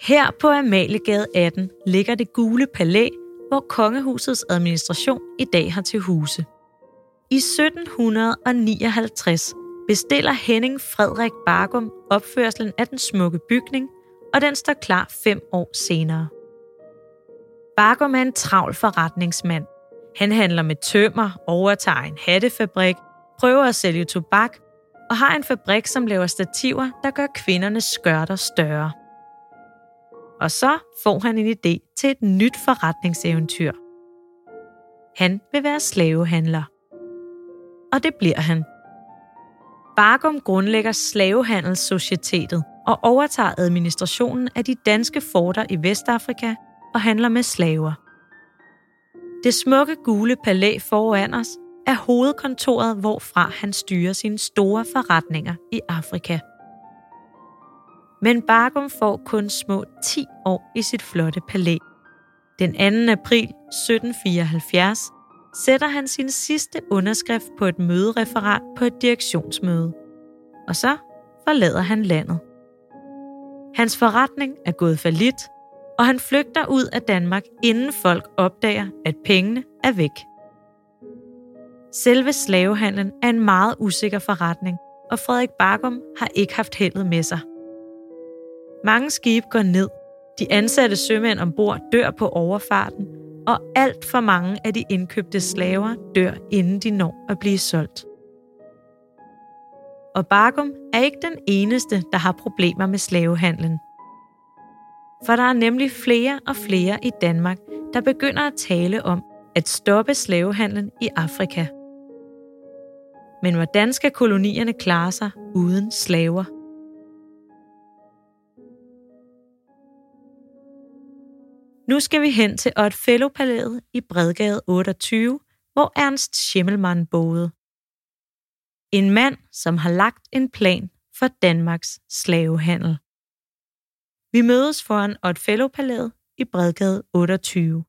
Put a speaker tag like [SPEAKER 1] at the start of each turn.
[SPEAKER 1] Her på Amaliegade 18 ligger det gule palæ, hvor kongehusets administration i dag har til huse. I 1759 bestiller Henning Frederik Bargum opførselen af den smukke bygning, og den står klar fem år senere. Bargum er en travl forretningsmand. Han handler med tømmer, overtager en hattefabrik, prøver at sælge tobak og har en fabrik, som laver stativer, der gør kvindernes skørter større. Og så får han en idé til et nyt forretningseventyr. Han vil være slavehandler. Og det bliver han. Bargum grundlægger Slavehandelssocietetet og overtager administrationen af de danske forter i Vestafrika og handler med slaver. Det smukke gule palæ foran os er hovedkontoret, hvorfra han styrer sine store forretninger i Afrika. Men Bargum får kun små 10 år i sit flotte palæ. Den 2. april 1774 sætter han sin sidste underskrift på et mødereferat på et direktionsmøde. Og så forlader han landet. Hans forretning er gået for lidt, og han flygter ud af Danmark, inden folk opdager, at pengene er væk. Selve slavehandlen er en meget usikker forretning, og Frederik Bargum har ikke haft heldet med sig. Mange skibe går ned, de ansatte sømænd ombord dør på overfarten, og alt for mange af de indkøbte slaver dør, inden de når at blive solgt. Og Bargum er ikke den eneste, der har problemer med slavehandlen. For der er nemlig flere og flere i Danmark, der begynder at tale om at stoppe slavehandlen i Afrika. Men hvordan skal kolonierne klare sig uden slaver? Nu skal vi hen til Otfellow-palæet i Bredgade 28, hvor Ernst Schimmelmann boede. En mand, som har lagt en plan for Danmarks slavehandel. Vi mødes foran Otfellow-palæet i Bredgade 28.